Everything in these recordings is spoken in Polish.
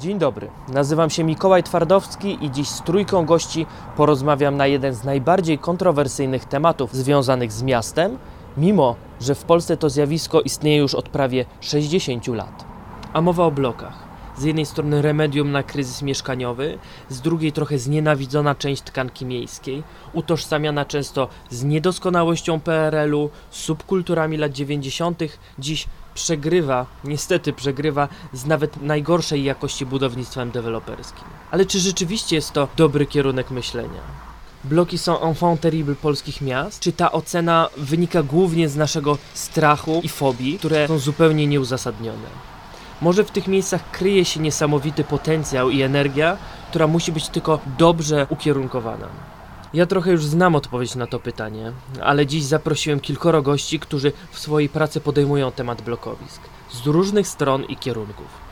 Dzień dobry, nazywam się Mikołaj Twardowski i dziś z trójką gości porozmawiam na jeden z najbardziej kontrowersyjnych tematów związanych z miastem, mimo że w Polsce to zjawisko istnieje już od prawie 60 lat. A mowa o blokach. Z jednej strony remedium na kryzys mieszkaniowy, z drugiej trochę znienawidzona część tkanki miejskiej, utożsamiana często z niedoskonałością PRL-u, subkulturami lat 90., dziś przegrywa, niestety przegrywa z nawet najgorszej jakości budownictwem deweloperskim. Ale czy rzeczywiście jest to dobry kierunek myślenia? Bloki są enfant terrible polskich miast? Czy ta ocena wynika głównie z naszego strachu i fobii, które są zupełnie nieuzasadnione? Może w tych miejscach kryje się niesamowity potencjał i energia, która musi być tylko dobrze ukierunkowana. Ja trochę już znam odpowiedź na to pytanie, ale dziś zaprosiłem kilkoro gości, którzy w swojej pracy podejmują temat blokowisk z różnych stron i kierunków.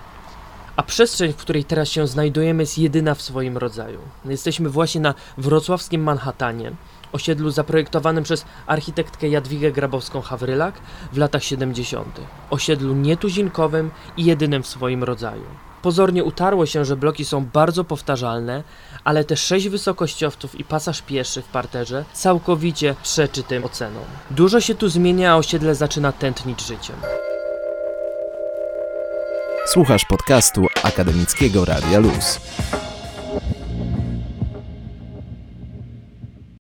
A przestrzeń, w której teraz się znajdujemy, jest jedyna w swoim rodzaju. Jesteśmy właśnie na wrocławskim Manhattanie, osiedlu zaprojektowanym przez architektkę Jadwigę Grabowską-Hawrylak w latach 70. Osiedlu nietuzinkowym i jedynym w swoim rodzaju. Pozornie utarło się, że bloki są bardzo powtarzalne, ale te sześć wysokościowców i pasaż pieszy w parterze całkowicie przeczy tym ocenom. Dużo się tu zmienia, a osiedle zaczyna tętnić życiem. Słuchasz podcastu Akademickiego Radia Luz.